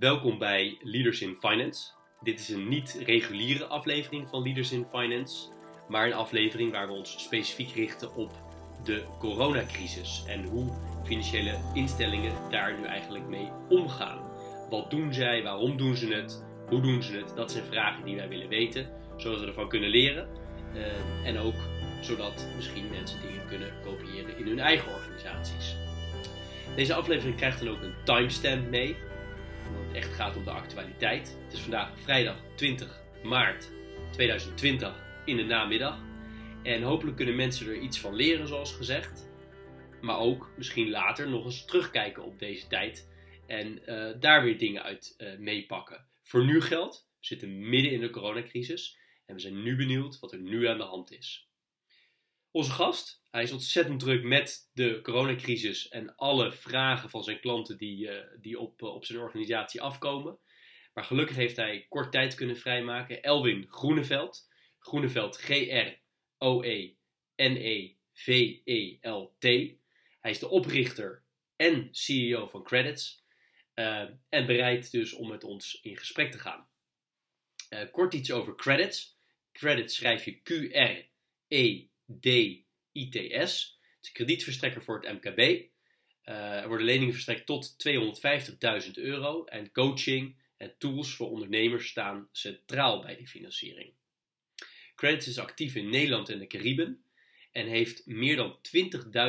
Welkom bij Leaders in Finance. Dit is een niet-reguliere aflevering van Leaders in Finance, maar een aflevering waar we ons specifiek richten op de coronacrisis en hoe financiële instellingen daar nu eigenlijk mee omgaan. Wat doen zij? Waarom doen ze het? Hoe doen ze het? Dat zijn vragen die wij willen weten, zodat we ervan kunnen leren uh, en ook zodat misschien mensen dingen kunnen kopiëren in hun eigen organisaties. Deze aflevering krijgt dan ook een timestamp mee, omdat het echt gaat om de actualiteit. Het is vandaag vrijdag 20 maart 2020 in de namiddag. En hopelijk kunnen mensen er iets van leren, zoals gezegd. Maar ook misschien later nog eens terugkijken op deze tijd en uh, daar weer dingen uit uh, meepakken. Voor nu geldt, we zitten midden in de coronacrisis en we zijn nu benieuwd wat er nu aan de hand is. Onze gast, hij is ontzettend druk met de coronacrisis en alle vragen van zijn klanten die, uh, die op, op zijn organisatie afkomen. Maar gelukkig heeft hij kort tijd kunnen vrijmaken. Elwin Groeneveld. Groeneveld G-R-O-E-N-E-V-E-L-T. Hij is de oprichter en CEO van Credits. Uh, en bereid dus om met ons in gesprek te gaan. Kort iets over Credits. Credits schrijf je Q-R-E-D-I-T-S. Het is een kredietverstrekker voor het MKB. Uh, er worden leningen verstrekt tot 250.000 euro. En coaching en tools voor ondernemers staan centraal bij die financiering. Credits is actief in Nederland en de Cariben en heeft meer dan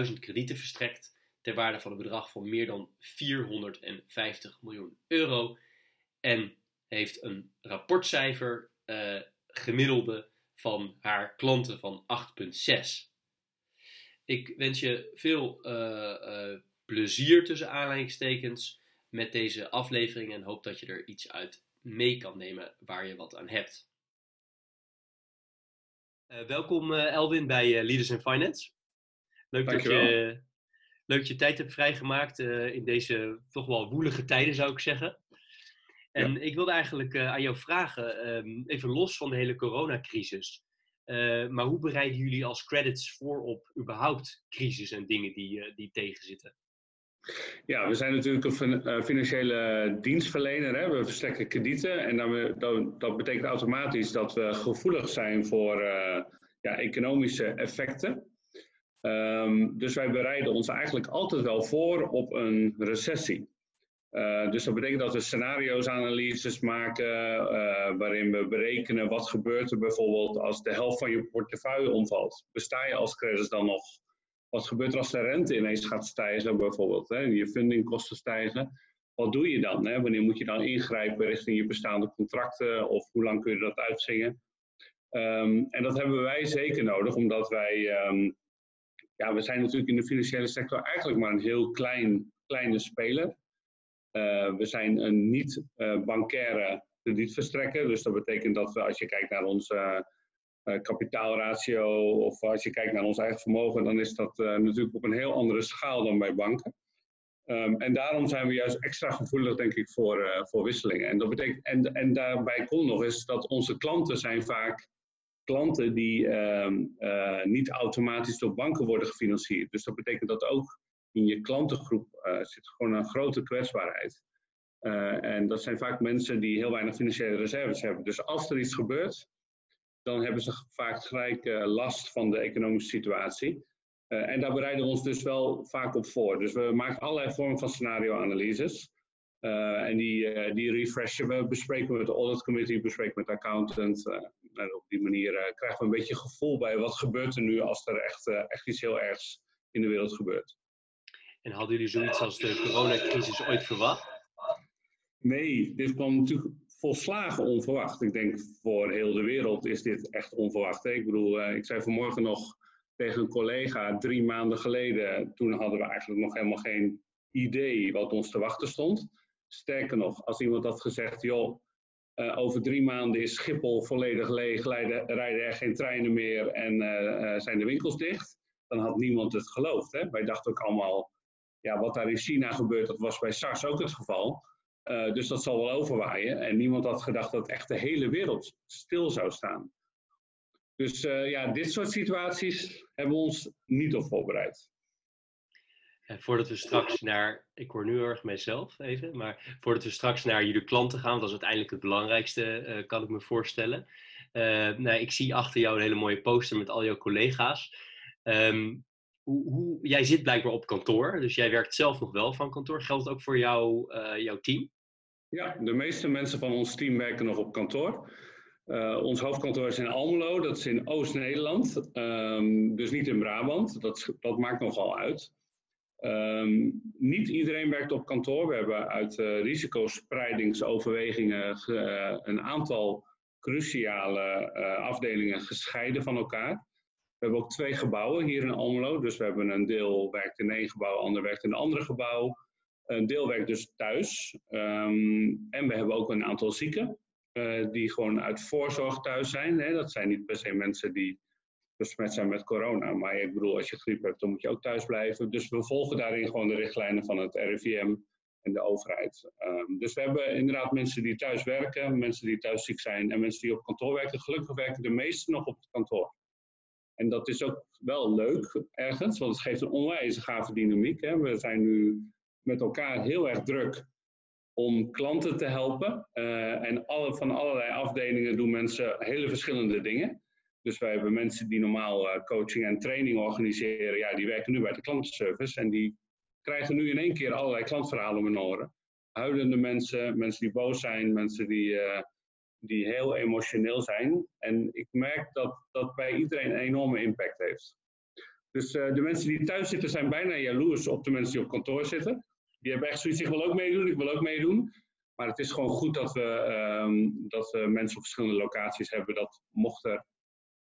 20.000 kredieten verstrekt ter waarde van een bedrag van meer dan 450 miljoen euro en heeft een rapportcijfer uh, gemiddelde van haar klanten van 8,6. Ik wens je veel uh, uh, plezier tussen aanleidingstekens met deze aflevering en hoop dat je er iets uit mee kan nemen waar je wat aan hebt. Uh, welkom Elwin bij Leaders in Finance. Leuk dat, je, leuk dat je tijd hebt vrijgemaakt in deze toch wel woelige tijden zou ik zeggen. En ja. ik wilde eigenlijk aan jou vragen, um, even los van de hele coronacrisis. maar hoe bereiden jullie als credits voor op überhaupt crisis en dingen die, die tegenzitten? Ja, we zijn natuurlijk een financiële dienstverlener. Hè? We verstrekken kredieten en dat, dat betekent automatisch dat we gevoelig zijn voor ja, economische effecten. Um, dus wij bereiden ons eigenlijk altijd wel voor op een recessie. Uh, dus dat betekent dat we scenario's-analyses maken uh, waarin we berekenen wat gebeurt er bijvoorbeeld als de helft van je portefeuille omvalt. Besta je als credits dan nog? Wat gebeurt er als de rente ineens gaat stijgen bijvoorbeeld? Hè? Je fundingkosten stijgen. Wat doe je dan? Hè? Wanneer moet je dan ingrijpen richting je bestaande contracten? Of hoe lang kun je dat uitzingen? Um, en dat hebben wij zeker nodig, omdat wij... Um, ja, we zijn natuurlijk in de financiële sector eigenlijk maar een heel klein, kleine speler. Uh, we zijn een niet-bankaire uh, kredietverstrekker. Dus dat betekent dat we, als je kijkt naar onze uh, kapitaalratio of als je kijkt naar ons eigen vermogen, dan is dat natuurlijk op een heel andere schaal dan bij banken. Um, en daarom zijn we juist extra gevoelig, denk ik, voor, voor wisselingen. En, dat betekent, en, en daarbij komt nog eens dat onze klanten zijn vaak klanten die um, niet automatisch door banken worden gefinancierd. Dus dat betekent dat ook in je klantengroep zit gewoon een grote kwetsbaarheid. en dat zijn vaak mensen die heel weinig financiële reserves hebben. Dus als er iets gebeurt, dan hebben ze vaak gelijk uh, last van de economische situatie. En daar bereiden we ons dus wel vaak op voor. Dus we maken allerlei vormen van scenario-analyses. En die, die refreshen we, bespreken met de audit committee, bespreken met de accountant. en op die manier krijgen we een beetje gevoel bij wat gebeurt er nu als er echt, echt iets heel ergs in de wereld gebeurt. En hadden jullie zoiets als de coronacrisis ooit verwacht? Nee, dit kwam natuurlijk volslagen onverwacht. Ik denk voor heel de wereld is dit echt onverwacht. Ik bedoel, uh, ik zei vanmorgen nog tegen een collega, drie maanden geleden, toen hadden we eigenlijk nog helemaal geen idee wat ons te wachten stond. Sterker nog, als iemand had gezegd, joh, uh, over drie maanden is Schiphol volledig leeg, rijden, er geen treinen meer en uh, zijn de winkels dicht, dan had niemand het geloofd. Hè? Wij dachten ook allemaal, ja, wat daar in China gebeurt, dat was bij SARS ook het geval. Uh, dus dat zal wel overwaaien. En niemand had gedacht dat echt de hele wereld stil zou staan. Dus uh, ja, dit soort situaties hebben we ons niet op voorbereid. voordat we straks naar, ik hoor nu erg mijzelf even, maar voordat we straks naar jullie klanten gaan, dat is uiteindelijk het belangrijkste, kan ik me voorstellen. nou, ik zie achter jou een hele mooie poster met al jouw collega's. Ehm, jij zit blijkbaar op kantoor, dus jij werkt zelf nog wel van kantoor. Geldt ook voor jou, jouw team? Ja, de meeste mensen van ons team werken nog op kantoor. Uh, ons hoofdkantoor is in Almelo, dat is in Oost-Nederland, um, dus niet in Brabant. Dat, dat maakt nogal uit. Um, niet iedereen werkt op kantoor. We hebben uit uh, risicospreidingsoverwegingen een aantal cruciale afdelingen gescheiden van elkaar. We hebben ook twee gebouwen hier in Almelo. Dus we hebben een deel werkt in één gebouw, ander werkt in een ander gebouw. Een deel werkt dus thuis. Um, en we hebben ook een aantal zieken. Uh, die gewoon uit voorzorg thuis zijn. Hè. Dat zijn niet per se mensen die besmet zijn met corona. Maar ik bedoel, als je griep hebt, dan moet je ook thuis blijven. Dus we volgen daarin gewoon de richtlijnen van het RIVM en de overheid. Um, dus we hebben inderdaad mensen die thuis werken, mensen die thuis ziek zijn en mensen die op kantoor werken. Gelukkig werken de meesten nog op het kantoor. En dat is ook wel leuk ergens, want het geeft een onwijs gave dynamiek. Hè. We zijn nu met elkaar heel erg druk om klanten te helpen. Uh, en alle, van allerlei afdelingen doen mensen hele verschillende dingen. Dus wij hebben mensen die normaal uh, coaching en training organiseren. Ja, die werken nu bij de klantenservice. En die krijgen nu in één keer allerlei klantverhalen om oren. Huilende mensen, mensen die boos zijn, mensen die, uh, die heel emotioneel zijn. En ik merk dat dat bij iedereen een enorme impact heeft. Dus de mensen die thuis zitten zijn bijna jaloers op de mensen die op kantoor zitten die hebben echt zoiets, ik wil ook meedoen, ik wil ook meedoen. Maar het is gewoon goed dat we, um, dat we mensen op verschillende locaties hebben. Dat mocht er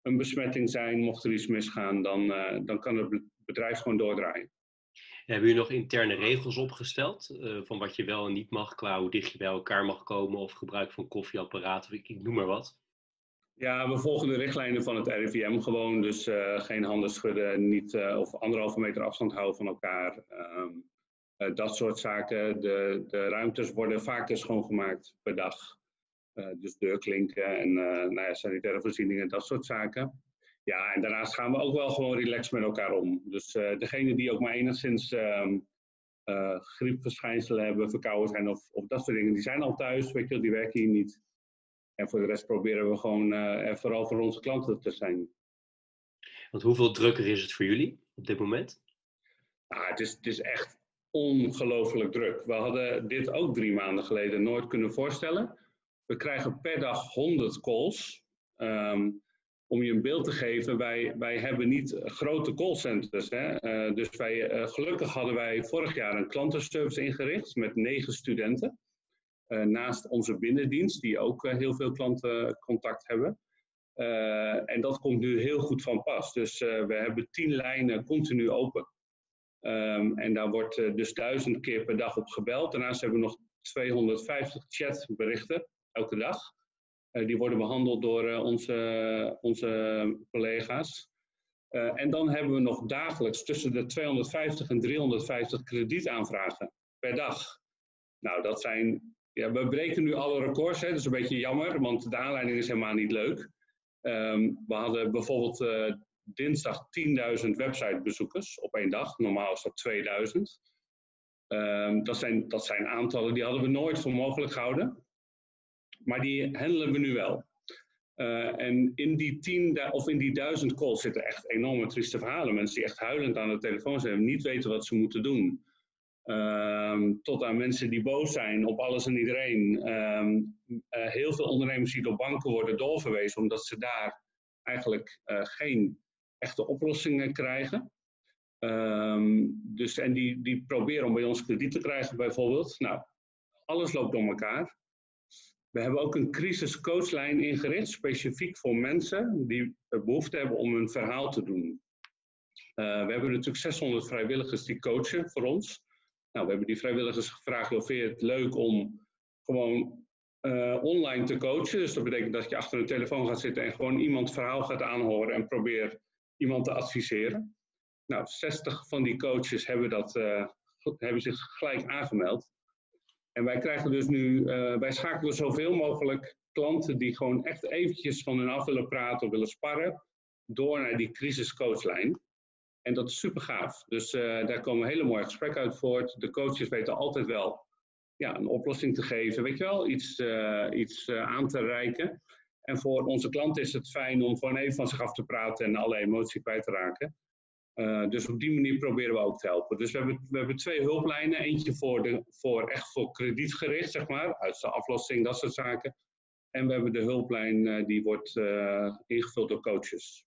een besmetting zijn, mocht er iets misgaan, dan, uh, dan kan het bedrijf gewoon doordraaien. Hebben jullie nog interne regels opgesteld uh, van wat je wel en niet mag, qua hoe dicht je bij elkaar mag komen of gebruik van koffieapparaten, ik, ik noem maar wat? Ja, we volgen de richtlijnen van het RIVM gewoon, dus uh, geen handen schudden, niet, of anderhalve meter afstand houden van elkaar. Uh, dat soort zaken. De, de ruimtes worden vaker schoongemaakt per dag. Dus deurklinken en nou ja, sanitaire voorzieningen, dat soort zaken. Ja, en daarnaast gaan we ook wel gewoon relaxed met elkaar om. Dus degene die ook maar enigszins um, griepverschijnselen hebben, verkouden zijn of, of dat soort dingen, die zijn al thuis, weet je, die werken hier niet. En voor de rest proberen we gewoon er vooral voor onze klanten te zijn. Want hoeveel drukker is het voor jullie op dit moment? Ah, het, is, het is echt ongelooflijk druk. We hadden dit ook drie maanden geleden nooit kunnen voorstellen. We krijgen per dag 100 calls. Um, om je een beeld te geven, wij, wij hebben niet grote callcenters. Uh, dus wij, uh, gelukkig hadden wij vorig jaar een klantenservice ingericht met negen studenten. Uh, naast onze binnendienst, die ook heel veel klantencontact hebben. en dat komt nu heel goed van pas. Dus we hebben tien lijnen continu open. Um, en daar wordt dus duizend keer per dag op gebeld. Daarnaast hebben we nog 250 chatberichten elke dag. Uh, die worden behandeld door uh, onze, onze collega's. en dan hebben we nog dagelijks tussen de 250 en 350 kredietaanvragen per dag. Nou, dat zijn. Ja, we breken nu alle records. Hè. Dat is een beetje jammer, want de aanleiding is helemaal niet leuk. Um, we hadden bijvoorbeeld dinsdag 10.000 websitebezoekers op één dag. Normaal is dat 2000. Um, ehm, dat, zijn, dat zijn aantallen die hadden we nooit voor mogelijk gehouden. Maar die handelen we nu wel. Uh, en in die, tien, of in die duizend calls zitten echt enorme trieste verhalen. Mensen die echt huilend aan de telefoon zijn en niet weten wat ze moeten doen. Um, tot aan mensen die boos zijn op alles en iedereen. Um, uh, heel veel ondernemers die door banken worden doorverwezen omdat ze daar eigenlijk uh, geen echte oplossingen krijgen. Um, dus, en die, die proberen om bij ons krediet te krijgen bijvoorbeeld. Nou, alles loopt door elkaar. We hebben ook een crisiscoachlijn ingericht, specifiek voor mensen die behoefte hebben om een verhaal te doen. Uh, we hebben natuurlijk 600 vrijwilligers die coachen voor ons. Nou, we hebben die vrijwilligers gevraagd, of je het leuk om gewoon uh, online te coachen? Dus dat betekent dat je achter een telefoon gaat zitten en gewoon iemand verhaal gaat aanhoren en probeert iemand te adviseren. Nou, 60 van die coaches hebben, dat, uh, hebben zich gelijk aangemeld. En wij krijgen dus nu, wij schakelen zoveel mogelijk klanten die gewoon echt eventjes van hun af willen praten of willen sparren, door naar die crisiscoachlijn. En dat is super gaaf. Dus daar komen hele mooie gesprekken uit voort. De coaches weten altijd wel ja, een oplossing te geven, weet je wel, iets, iets aan te reiken. En voor onze klant is het fijn om gewoon even van zich af te praten en alle emotie kwijt te raken. Uh, dus op die manier proberen we ook te helpen. Dus we hebben, we hebben twee hulplijnen. Eentje voor, de, voor echt voor kredietgericht, zeg maar, uit de aflossing, dat soort zaken. En we hebben de hulplijn uh, die wordt uh, ingevuld door coaches.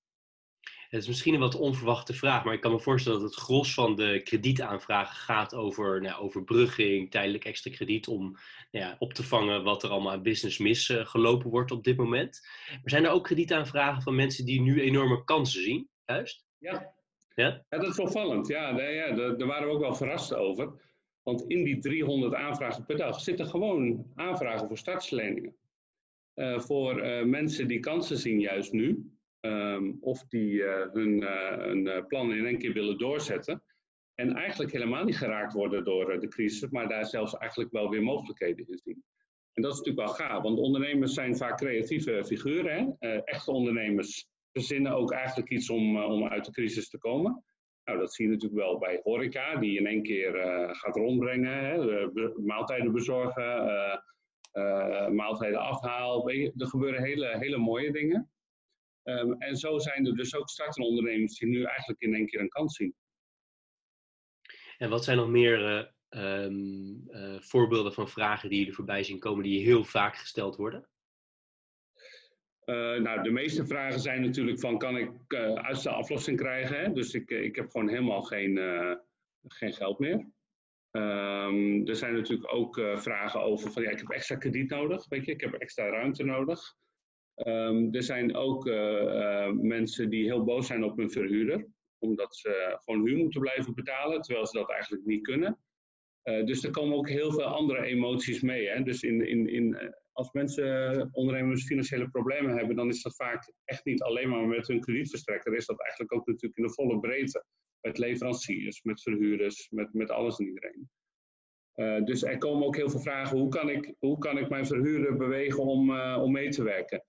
Het is misschien een wat onverwachte vraag, maar ik kan me voorstellen dat het gros van de kredietaanvragen gaat over nou, overbrugging, tijdelijk extra krediet om nou ja, op te vangen wat er allemaal aan business misgelopen wordt op dit moment. Maar zijn er ook kredietaanvragen van mensen die nu enorme kansen zien, juist? Ja, ja? ja dat is opvallend. Ja, nee, ja daar, daar waren we ook wel verrast over. Want in die 300 aanvragen per dag zitten gewoon aanvragen voor startsleningen. Uh, voor uh, mensen die kansen zien juist nu. Um, of die uh, hun, hun plan in één keer willen doorzetten. En eigenlijk helemaal niet geraakt worden door de crisis, maar daar zelfs eigenlijk wel weer mogelijkheden in zien. En dat is natuurlijk wel gaaf, want ondernemers zijn vaak creatieve figuren. Hè? echte ondernemers verzinnen ook eigenlijk iets om, uh, om uit de crisis te komen. Nou, dat zie je natuurlijk wel bij horeca, die in één keer uh, gaat rondbrengen, hè, maaltijden bezorgen, uh, maaltijden afhaal. Er gebeuren hele, hele mooie dingen. Um, en zo zijn er dus ook startende ondernemers die nu eigenlijk in één keer een kans zien. En wat zijn nog meer um, voorbeelden van vragen die jullie voorbij zien komen die heel vaak gesteld worden? Uh, nou, de meeste vragen zijn natuurlijk van, kan ik uh, uitstelaflossing krijgen? Hè? Dus ik, ik heb gewoon helemaal geen, geen geld meer. Um, er zijn natuurlijk ook vragen over van, ja, ik heb extra krediet nodig, weet je, ik heb extra ruimte nodig. Um, er zijn ook mensen die heel boos zijn op hun verhuurder, omdat ze gewoon huur moeten blijven betalen, terwijl ze dat eigenlijk niet kunnen. Dus er komen ook heel veel andere emoties mee. Hè? Dus in, in, in als mensen, ondernemers, financiële problemen hebben, dan is dat vaak echt niet alleen maar met hun kredietverstrekker. Is dat eigenlijk ook natuurlijk in de volle breedte. Met leveranciers, met verhuurders, met, met alles en iedereen. Dus er komen ook heel veel vragen. Hoe kan ik, hoe kan ik mijn verhuurder bewegen om, om mee te werken?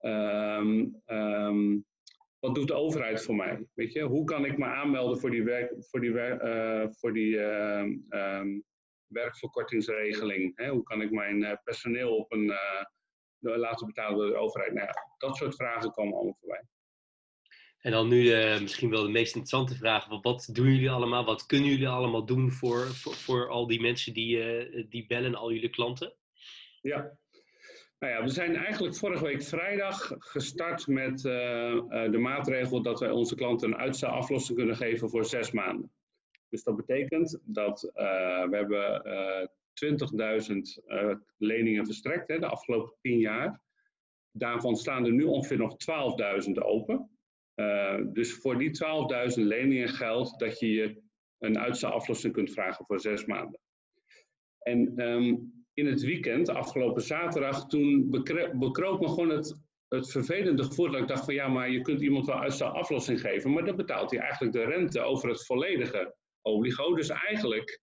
Um, wat doet de overheid voor mij? Weet je? Hoe kan ik me aanmelden voor die, werk, voor die, uh, voor die um, werkverkortingsregeling. Hè? Hoe kan ik mijn uh, personeel op een, uh, laten betalen door de overheid? Nou ja, dat soort vragen komen allemaal voorbij. En dan nu misschien wel de meest interessante vraag. Wat, wat, doen jullie allemaal? Wat kunnen jullie allemaal doen voor, voor, voor al die mensen die, die bellen, al jullie klanten? Ja. Nou ja, we zijn eigenlijk vorige week vrijdag gestart met de maatregel dat wij onze klanten een uitstelaflossing kunnen geven voor zes maanden. Dus dat betekent dat uh, we hebben uh, 20.000 uh, leningen verstrekt hè, de afgelopen 10 jaar. Daarvan staan er nu ongeveer nog 12.000 open. Dus voor die 12.000 leningen geldt dat je je een uitstelaflossing kunt vragen voor zes maanden. En um, in het weekend, afgelopen zaterdag, toen bekroop me gewoon het, het vervelende gevoel dat ik dacht van ja, maar je kunt iemand wel uitstelaflossing geven, maar dan betaalt hij eigenlijk de rente over het volledige obligo. Dus eigenlijk,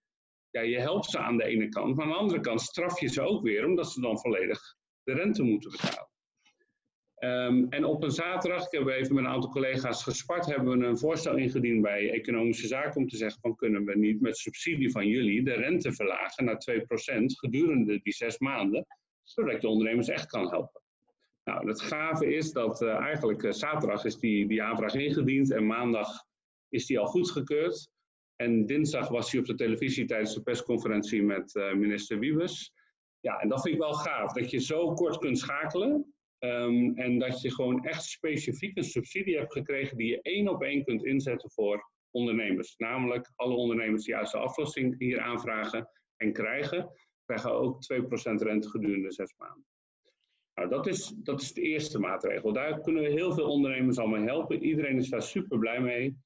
ja, je helpt ze aan de ene kant, maar aan de andere kant straf je ze ook weer, omdat ze dan volledig de rente moeten betalen. Um, en op een zaterdag, ik heb even met een aantal collega's gespart, hebben we een voorstel ingediend bij Economische Zaken om te zeggen van kunnen we niet met subsidie van jullie de rente verlagen naar 2% gedurende die zes maanden, zodat je ondernemers echt kan helpen. Nou, het gave is dat uh, eigenlijk uh, zaterdag is die, die aanvraag ingediend en maandag is die al goedgekeurd. En dinsdag was hij op de televisie tijdens de persconferentie met uh, minister Wiebes. Ja, en dat vind ik wel gaaf, dat je zo kort kunt schakelen. Um, en dat je gewoon echt specifiek een subsidie hebt gekregen die je één op één kunt inzetten voor ondernemers. Namelijk alle ondernemers die juist de aflossing hier aanvragen en krijgen, krijgen ook 2% rente gedurende zes maanden. Nou, dat is, dat is de eerste maatregel. Daar kunnen we heel veel ondernemers al mee helpen. Iedereen is daar super blij mee.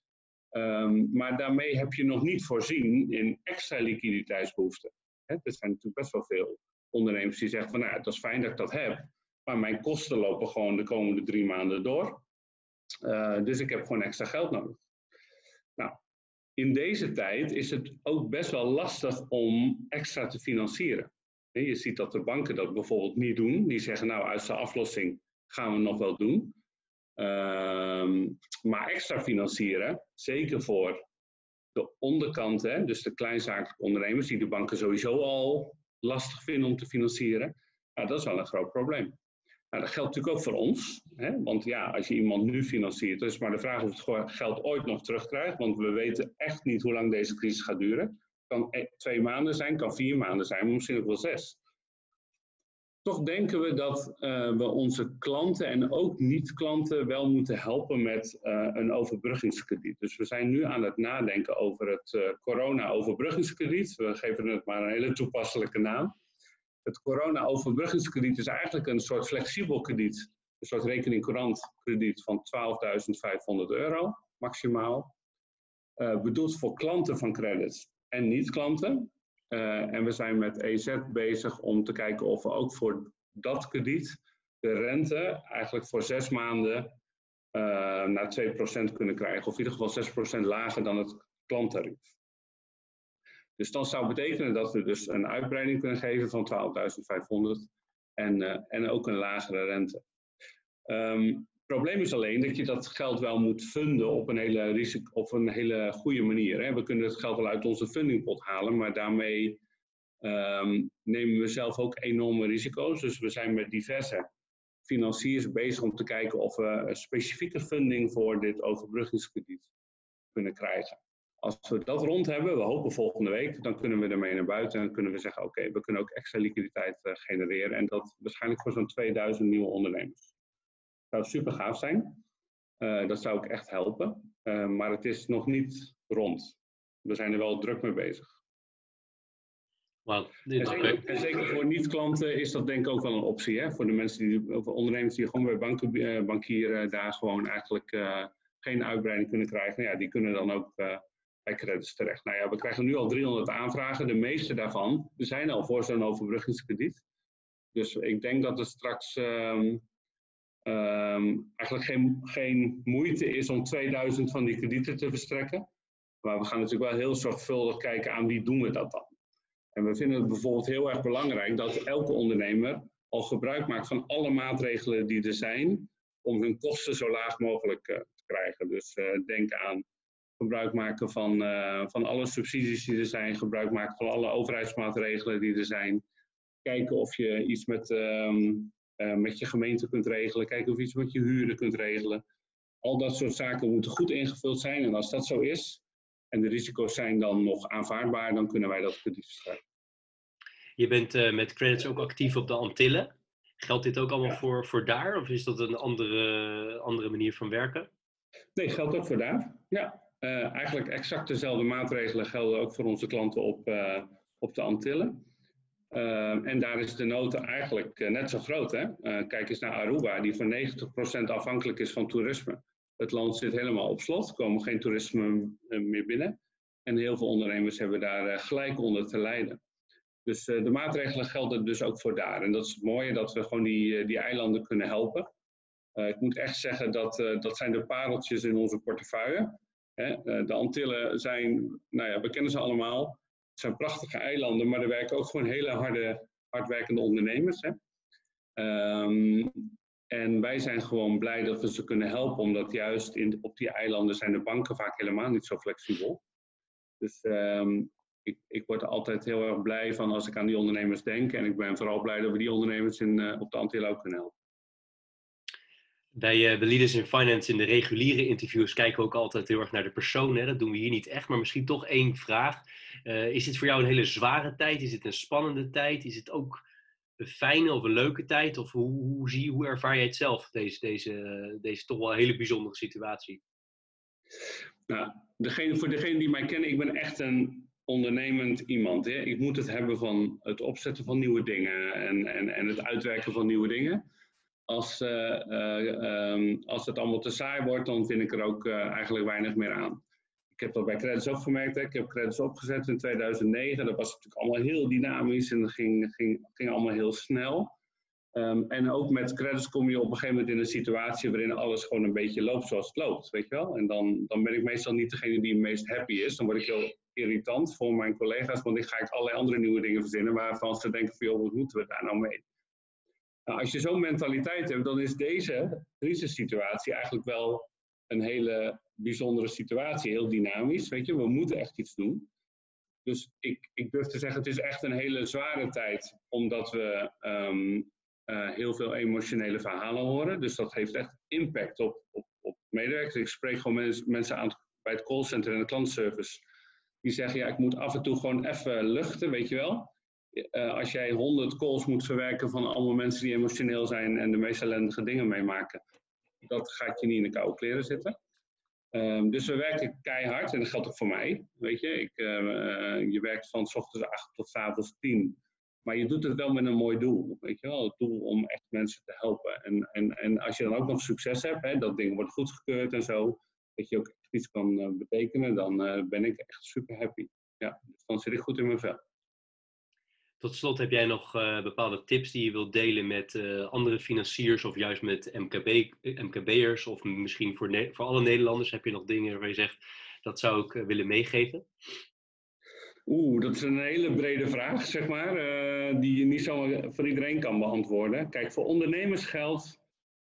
Um, maar daarmee heb je nog niet voorzien in extra liquiditeitsbehoeften. He, er zijn natuurlijk best wel veel ondernemers die zeggen van nou, het is fijn dat ik dat heb, maar mijn kosten lopen gewoon de komende drie maanden door. Uh, dus ik heb gewoon extra geld nodig. Nou, in deze tijd is het ook best wel lastig om extra te financieren. Je ziet dat de banken dat bijvoorbeeld niet doen. Die zeggen nou, uit de aflossing gaan we nog wel doen. Ehm, maar extra financieren, zeker voor de onderkant, hè, dus de kleinzakelijke ondernemers, die de banken sowieso al lastig vinden om te financieren, nou, dat is wel een groot probleem. Nou, dat geldt natuurlijk ook voor ons. Hè? Want ja, als je iemand nu financiert, is maar de vraag of het geld ooit nog terugkrijgt. Want we weten echt niet hoe lang deze crisis gaat duren. Kan e-, twee maanden zijn, kan vier maanden zijn, maar misschien ook wel zes. Toch denken we dat uh, we onze klanten en ook niet-klanten wel moeten helpen met uh, een overbruggingskrediet. Dus we zijn nu aan het nadenken over het uh, corona-overbruggingskrediet. We geven het maar een hele toepasselijke naam. Het corona-overbruggingskrediet is eigenlijk een soort flexibel krediet. Een soort rekening krediet van 12.500 euro maximaal. bedoeld voor klanten van credits en niet-klanten. Uh, en we zijn met EZ bezig om te kijken of we ook voor dat krediet de rente eigenlijk voor zes maanden uh, naar 2% kunnen krijgen. Of in ieder geval 6% lager dan het klanttarief. Dus dat zou betekenen dat we dus een uitbreiding kunnen geven van 12.500 en, uh, en ook een lagere rente. Het probleem is alleen dat je dat geld wel moet funden op een hele, risico, op een hele goede manier. Hè. We kunnen het geld wel uit onze fundingpot halen, maar daarmee um, nemen we zelf ook enorme risico's. Dus we zijn met diverse financiers bezig om te kijken of we een specifieke funding voor dit overbruggingskrediet kunnen krijgen. Als we dat rond hebben, we hopen volgende week, dan kunnen we ermee naar buiten en kunnen we zeggen: oké, we kunnen ook extra liquiditeit uh, genereren. En dat waarschijnlijk voor zo'n 2000 nieuwe ondernemers zou super gaaf zijn. Uh, dat zou ook echt helpen. Uh, maar het is nog niet rond. We zijn er wel druk mee bezig. Wow, en, zeker, en, zeker, voor niet-klanten is dat denk ik ook wel een optie. Hè? Voor de mensen die, of ondernemers die gewoon bij banken, uh, bankieren daar gewoon eigenlijk geen uitbreiding kunnen krijgen. Ja, die kunnen dan ook bij credits terecht. Nou ja, we krijgen nu al 300 aanvragen. De meeste daarvan zijn al voor zo'n overbruggingskrediet. Dus ik denk dat er straks um, um, eigenlijk geen, geen moeite is om 2000 van die kredieten te verstrekken. Maar we gaan natuurlijk wel heel zorgvuldig kijken aan wie doen we dat dan. En we vinden het bijvoorbeeld heel erg belangrijk dat elke ondernemer al gebruik maakt van alle maatregelen die er zijn om hun kosten zo laag mogelijk uh, te krijgen. Dus uh, denk aan gebruik maken van, uh, van alle subsidies die er zijn, gebruik maken van alle overheidsmaatregelen die er zijn. Kijken of je iets met um, uh, met je gemeente kunt regelen. Kijken of je iets met je huren kunt regelen. Al dat soort zaken moeten goed ingevuld zijn. En als dat zo is, en de risico's zijn dan nog aanvaardbaar, dan kunnen wij dat krediet verstrekken. Je bent uh, met credits ook actief op de Antillen. Geldt dit ook allemaal ja. voor, voor daar? Of is dat een andere, andere manier van werken? Nee, geldt ook voor daar. Ja, uh, eigenlijk exact dezelfde maatregelen gelden ook voor onze klanten op, uh, op de Antillen. Uh, en daar is de nood eigenlijk net zo groot. Hè? Kijk eens naar Aruba, die voor 90% afhankelijk is van toerisme. Het land zit helemaal op slot, er komen geen toerisme meer binnen. En heel veel ondernemers hebben daar gelijk onder te lijden. Dus de maatregelen gelden dus ook voor daar. En dat is het mooie, dat we gewoon die, die eilanden kunnen helpen. ik moet echt zeggen, dat, dat zijn de pareltjes in onze portefeuille. Hè? de Antillen zijn, nou ja, we kennen ze allemaal zijn prachtige eilanden, maar er werken ook gewoon hele harde, hardwerkende ondernemers. Hè? Um, en wij zijn gewoon blij dat we ze kunnen helpen, omdat juist in, op die eilanden zijn de banken vaak helemaal niet zo flexibel. Dus um, ik, ik word er altijd heel erg blij van als ik aan die ondernemers denk. En ik ben vooral blij dat we die ondernemers in, uh, op de Antillen ook kunnen helpen. Bij de Leaders in Finance in de reguliere interviews kijken we ook altijd heel erg naar de persoon. Hè? Dat doen we hier niet echt, maar misschien toch één vraag. Uh, is dit voor jou een hele zware tijd? Is het een spannende tijd? Is het ook een fijne of een leuke tijd? Of hoe, hoe, zie, hoe ervaar jij het zelf, deze, deze, deze toch wel hele bijzondere situatie? Nou, degene, voor degene die mij kennen, ik ben echt een ondernemend iemand. Hè? Ik moet het hebben van het opzetten van nieuwe dingen en, en, en het uitwerken van nieuwe dingen als, uh, uh, um, als het allemaal te saai wordt, dan vind ik er ook uh, eigenlijk weinig meer aan. Ik heb dat bij credits ook gemerkt. Hè. Ik heb credits opgezet in 2009. Dat was natuurlijk allemaal heel dynamisch en dat ging, ging, ging allemaal heel snel. Um, en ook met credits kom je op een gegeven moment in een situatie waarin alles gewoon een beetje loopt zoals het loopt, weet je wel. En dan, dan ben ik meestal niet degene die het meest happy is. Dan word ik heel irritant voor mijn collega's, want dan ga ik allerlei andere nieuwe dingen verzinnen waarvan ze denken van, joh, wat moeten we daar nou mee? Nou, als je zo'n mentaliteit hebt, dan is deze crisissituatie eigenlijk wel een hele bijzondere situatie, heel dynamisch. Weet je, we moeten echt iets doen. Dus ik, ik durf te zeggen, het is echt een hele zware tijd, omdat we ehm, eh, heel veel emotionele verhalen horen. Dus dat heeft echt impact op, op, op medewerkers. Ik spreek gewoon mensen aan bij het callcenter en de klantservice. Die zeggen, ja, ik moet af en toe gewoon even luchten, weet je wel. Uh, als jij honderd calls moet verwerken van allemaal mensen die emotioneel zijn en de meest ellendige dingen meemaken, dat gaat je niet in de koude kleren zitten. Um, dus we werken keihard en dat geldt ook voor mij. Weet je, ik, uh, je werkt van s ochtends 8 tot s avonds 10. Maar je doet het wel met een mooi doel. Weet je wel, het doel om echt mensen te helpen. En, en, en als je dan ook nog succes hebt, hè, dat ding wordt goedgekeurd en zo, dat je ook iets kan betekenen, dan ben ik echt super happy. Ja, dus dan zit ik goed in mijn vel. Tot slot heb jij nog uh, bepaalde tips die je wilt delen met uh, andere financiers of juist met MKB, MKB'ers of misschien voor, voor alle Nederlanders heb je nog dingen waar je zegt dat zou ik willen meegeven? Oeh, dat is een hele brede vraag, zeg maar, die je niet zo voor iedereen kan beantwoorden. Kijk, voor ondernemers geldt,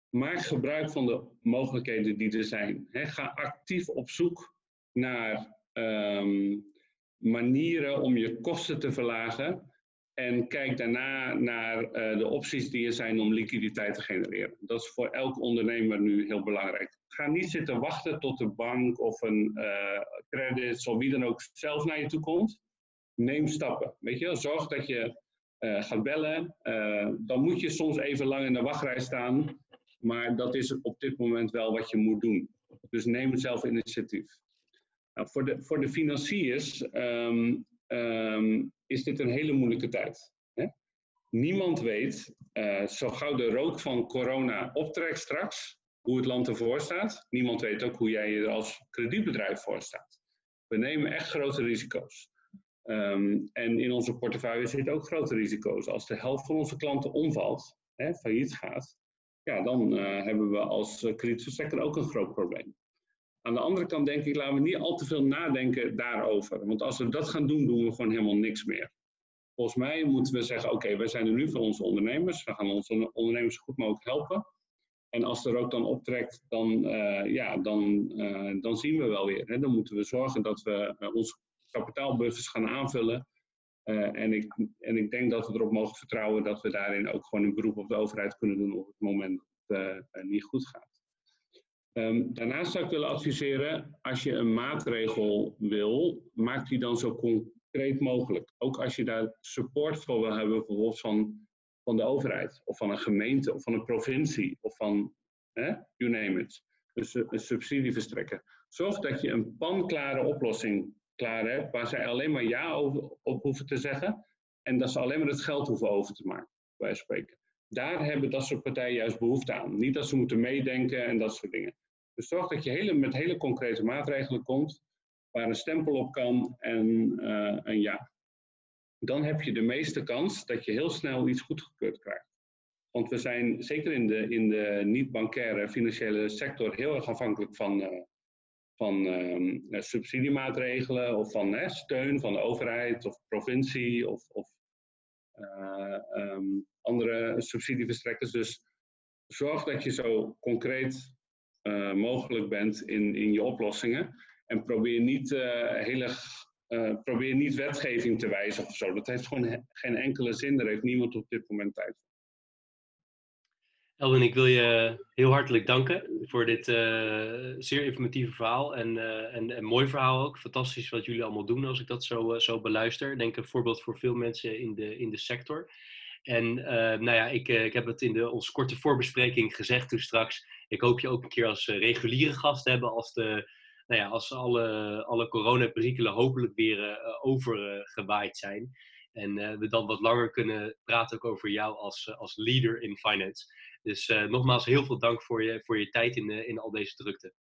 maak gebruik van de mogelijkheden die er zijn. Ga actief op zoek naar um, manieren om je kosten te verlagen en kijk daarna naar uh, de opties die er zijn om liquiditeit te genereren. Dat is voor elk ondernemer nu heel belangrijk. Ga niet zitten wachten tot de bank of een uh, credit of wie dan ook zelf naar je toe komt. Neem stappen. Weet je, zorg dat je uh, gaat bellen. dan moet je soms even lang in de wachtrij staan. Maar dat is op dit moment wel wat je moet doen. Dus neem zelf initiatief. Nou, voor, de, voor de financiers um, um, is dit een hele moeilijke tijd. Hè? Niemand weet, uh, zo gauw de rook van corona optrekt straks, hoe het land ervoor staat. Niemand weet ook hoe jij er als kredietbedrijf voor staat. We nemen echt grote risico's. Um, en in onze portefeuille zitten ook grote risico's. Als de helft van onze klanten omvalt, hè, failliet gaat, ja, dan uh, hebben we als uh, kredietverstrekker ook een groot probleem. Aan de andere kant denk ik, laten we niet al te veel nadenken daarover. Want als we dat gaan doen, doen we gewoon helemaal niks meer. Volgens mij moeten we zeggen, oké, okay, wij zijn er nu voor onze ondernemers. We gaan onze ondernemers zo goed mogelijk helpen. En als er ook dan optrekt, dan, uh, ja, dan, uh, dan zien we wel weer. Hè. Dan moeten we zorgen dat we uh, onze kapitaalbuffers gaan aanvullen. en, ik, en ik denk dat we erop mogen vertrouwen dat we daarin ook gewoon een beroep op de overheid kunnen doen op het moment dat het niet goed gaat. Um, daarnaast zou ik willen adviseren, als je een maatregel wil, maak die dan zo concreet mogelijk. Ook als je daar support voor wil hebben, bijvoorbeeld van, van de overheid, of van een gemeente, of van een provincie, of van, you name it. Dus een subsidie verstrekken. Zorg dat je een panklare oplossing klaar hebt, waar zij alleen maar ja over, op hoeven te zeggen, en dat ze alleen maar het geld hoeven over te maken, bij spreken. Daar hebben dat soort partijen juist behoefte aan. Niet dat ze moeten meedenken en dat soort dingen. Dus zorg dat je hele, met hele concrete maatregelen komt, waar een stempel op kan en een ja. Dan heb je de meeste kans dat je heel snel iets goedgekeurd krijgt. Want we zijn zeker in de, in de niet-bankaire financiële sector heel erg afhankelijk van, uh, van uh, subsidiemaatregelen of van steun van de overheid of provincie of, of um, andere subsidieverstrekkers. Dus zorg dat je zo concreet uh, mogelijk bent in, in je oplossingen. En probeer niet, uh, hele, uh, probeer niet wetgeving te wijzigen of zo. Dat heeft gewoon geen enkele zin. Daar heeft niemand op dit moment tijd voor. Ik wil je heel hartelijk danken voor dit zeer informatieve verhaal. En, en mooi verhaal ook. Fantastisch wat jullie allemaal doen als ik dat zo, zo beluister. Ik denk een voorbeeld voor veel mensen in de, in de sector. En uh, nou ja, ik, ik heb het in de, onze korte voorbespreking gezegd toen straks. Ik hoop je ook een keer als uh, reguliere gast te hebben als, de, nou ja, als alle, alle coronaperikelen hopelijk weer overgewaaid zijn. En we dan wat langer kunnen praten ook over jou als, als leader in finance. Dus nogmaals heel veel dank voor je, voor je tijd in, in al deze drukte.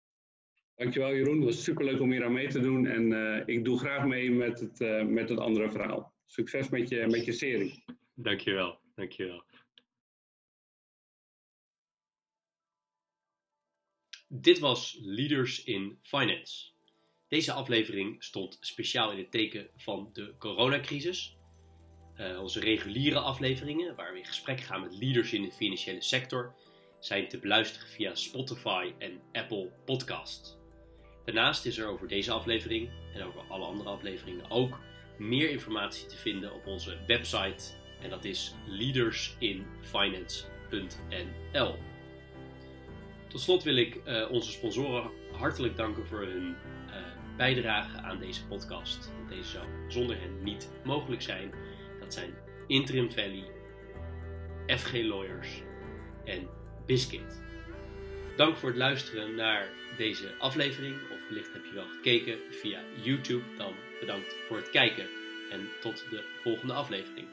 Dankjewel Jeroen, het was superleuk om hier aan mee te doen. En ik doe graag mee met het, met het andere verhaal. Succes met je, met je serie. Dankjewel, dankjewel. Dit was Leaders in Finance. Deze aflevering stond speciaal in het teken van de coronacrisis. Uh, onze reguliere afleveringen, waar we in gesprek gaan met leaders in de financiële sector, zijn te beluisteren via Spotify en Apple Podcasts. Daarnaast is er over deze aflevering en over alle andere afleveringen ook meer informatie te vinden op onze website en dat is leadersinfinance.nl. Tot slot wil ik uh, onze sponsoren hartelijk danken voor hun uh, bijdrage aan deze podcast. Deze zou zonder hen niet mogelijk zijn. Dat zijn Interim Valley, FG Lawyers en Biscuit. Dank voor het luisteren naar deze aflevering. Of wellicht heb je wel gekeken via YouTube. Dan bedankt voor het kijken en tot de volgende aflevering.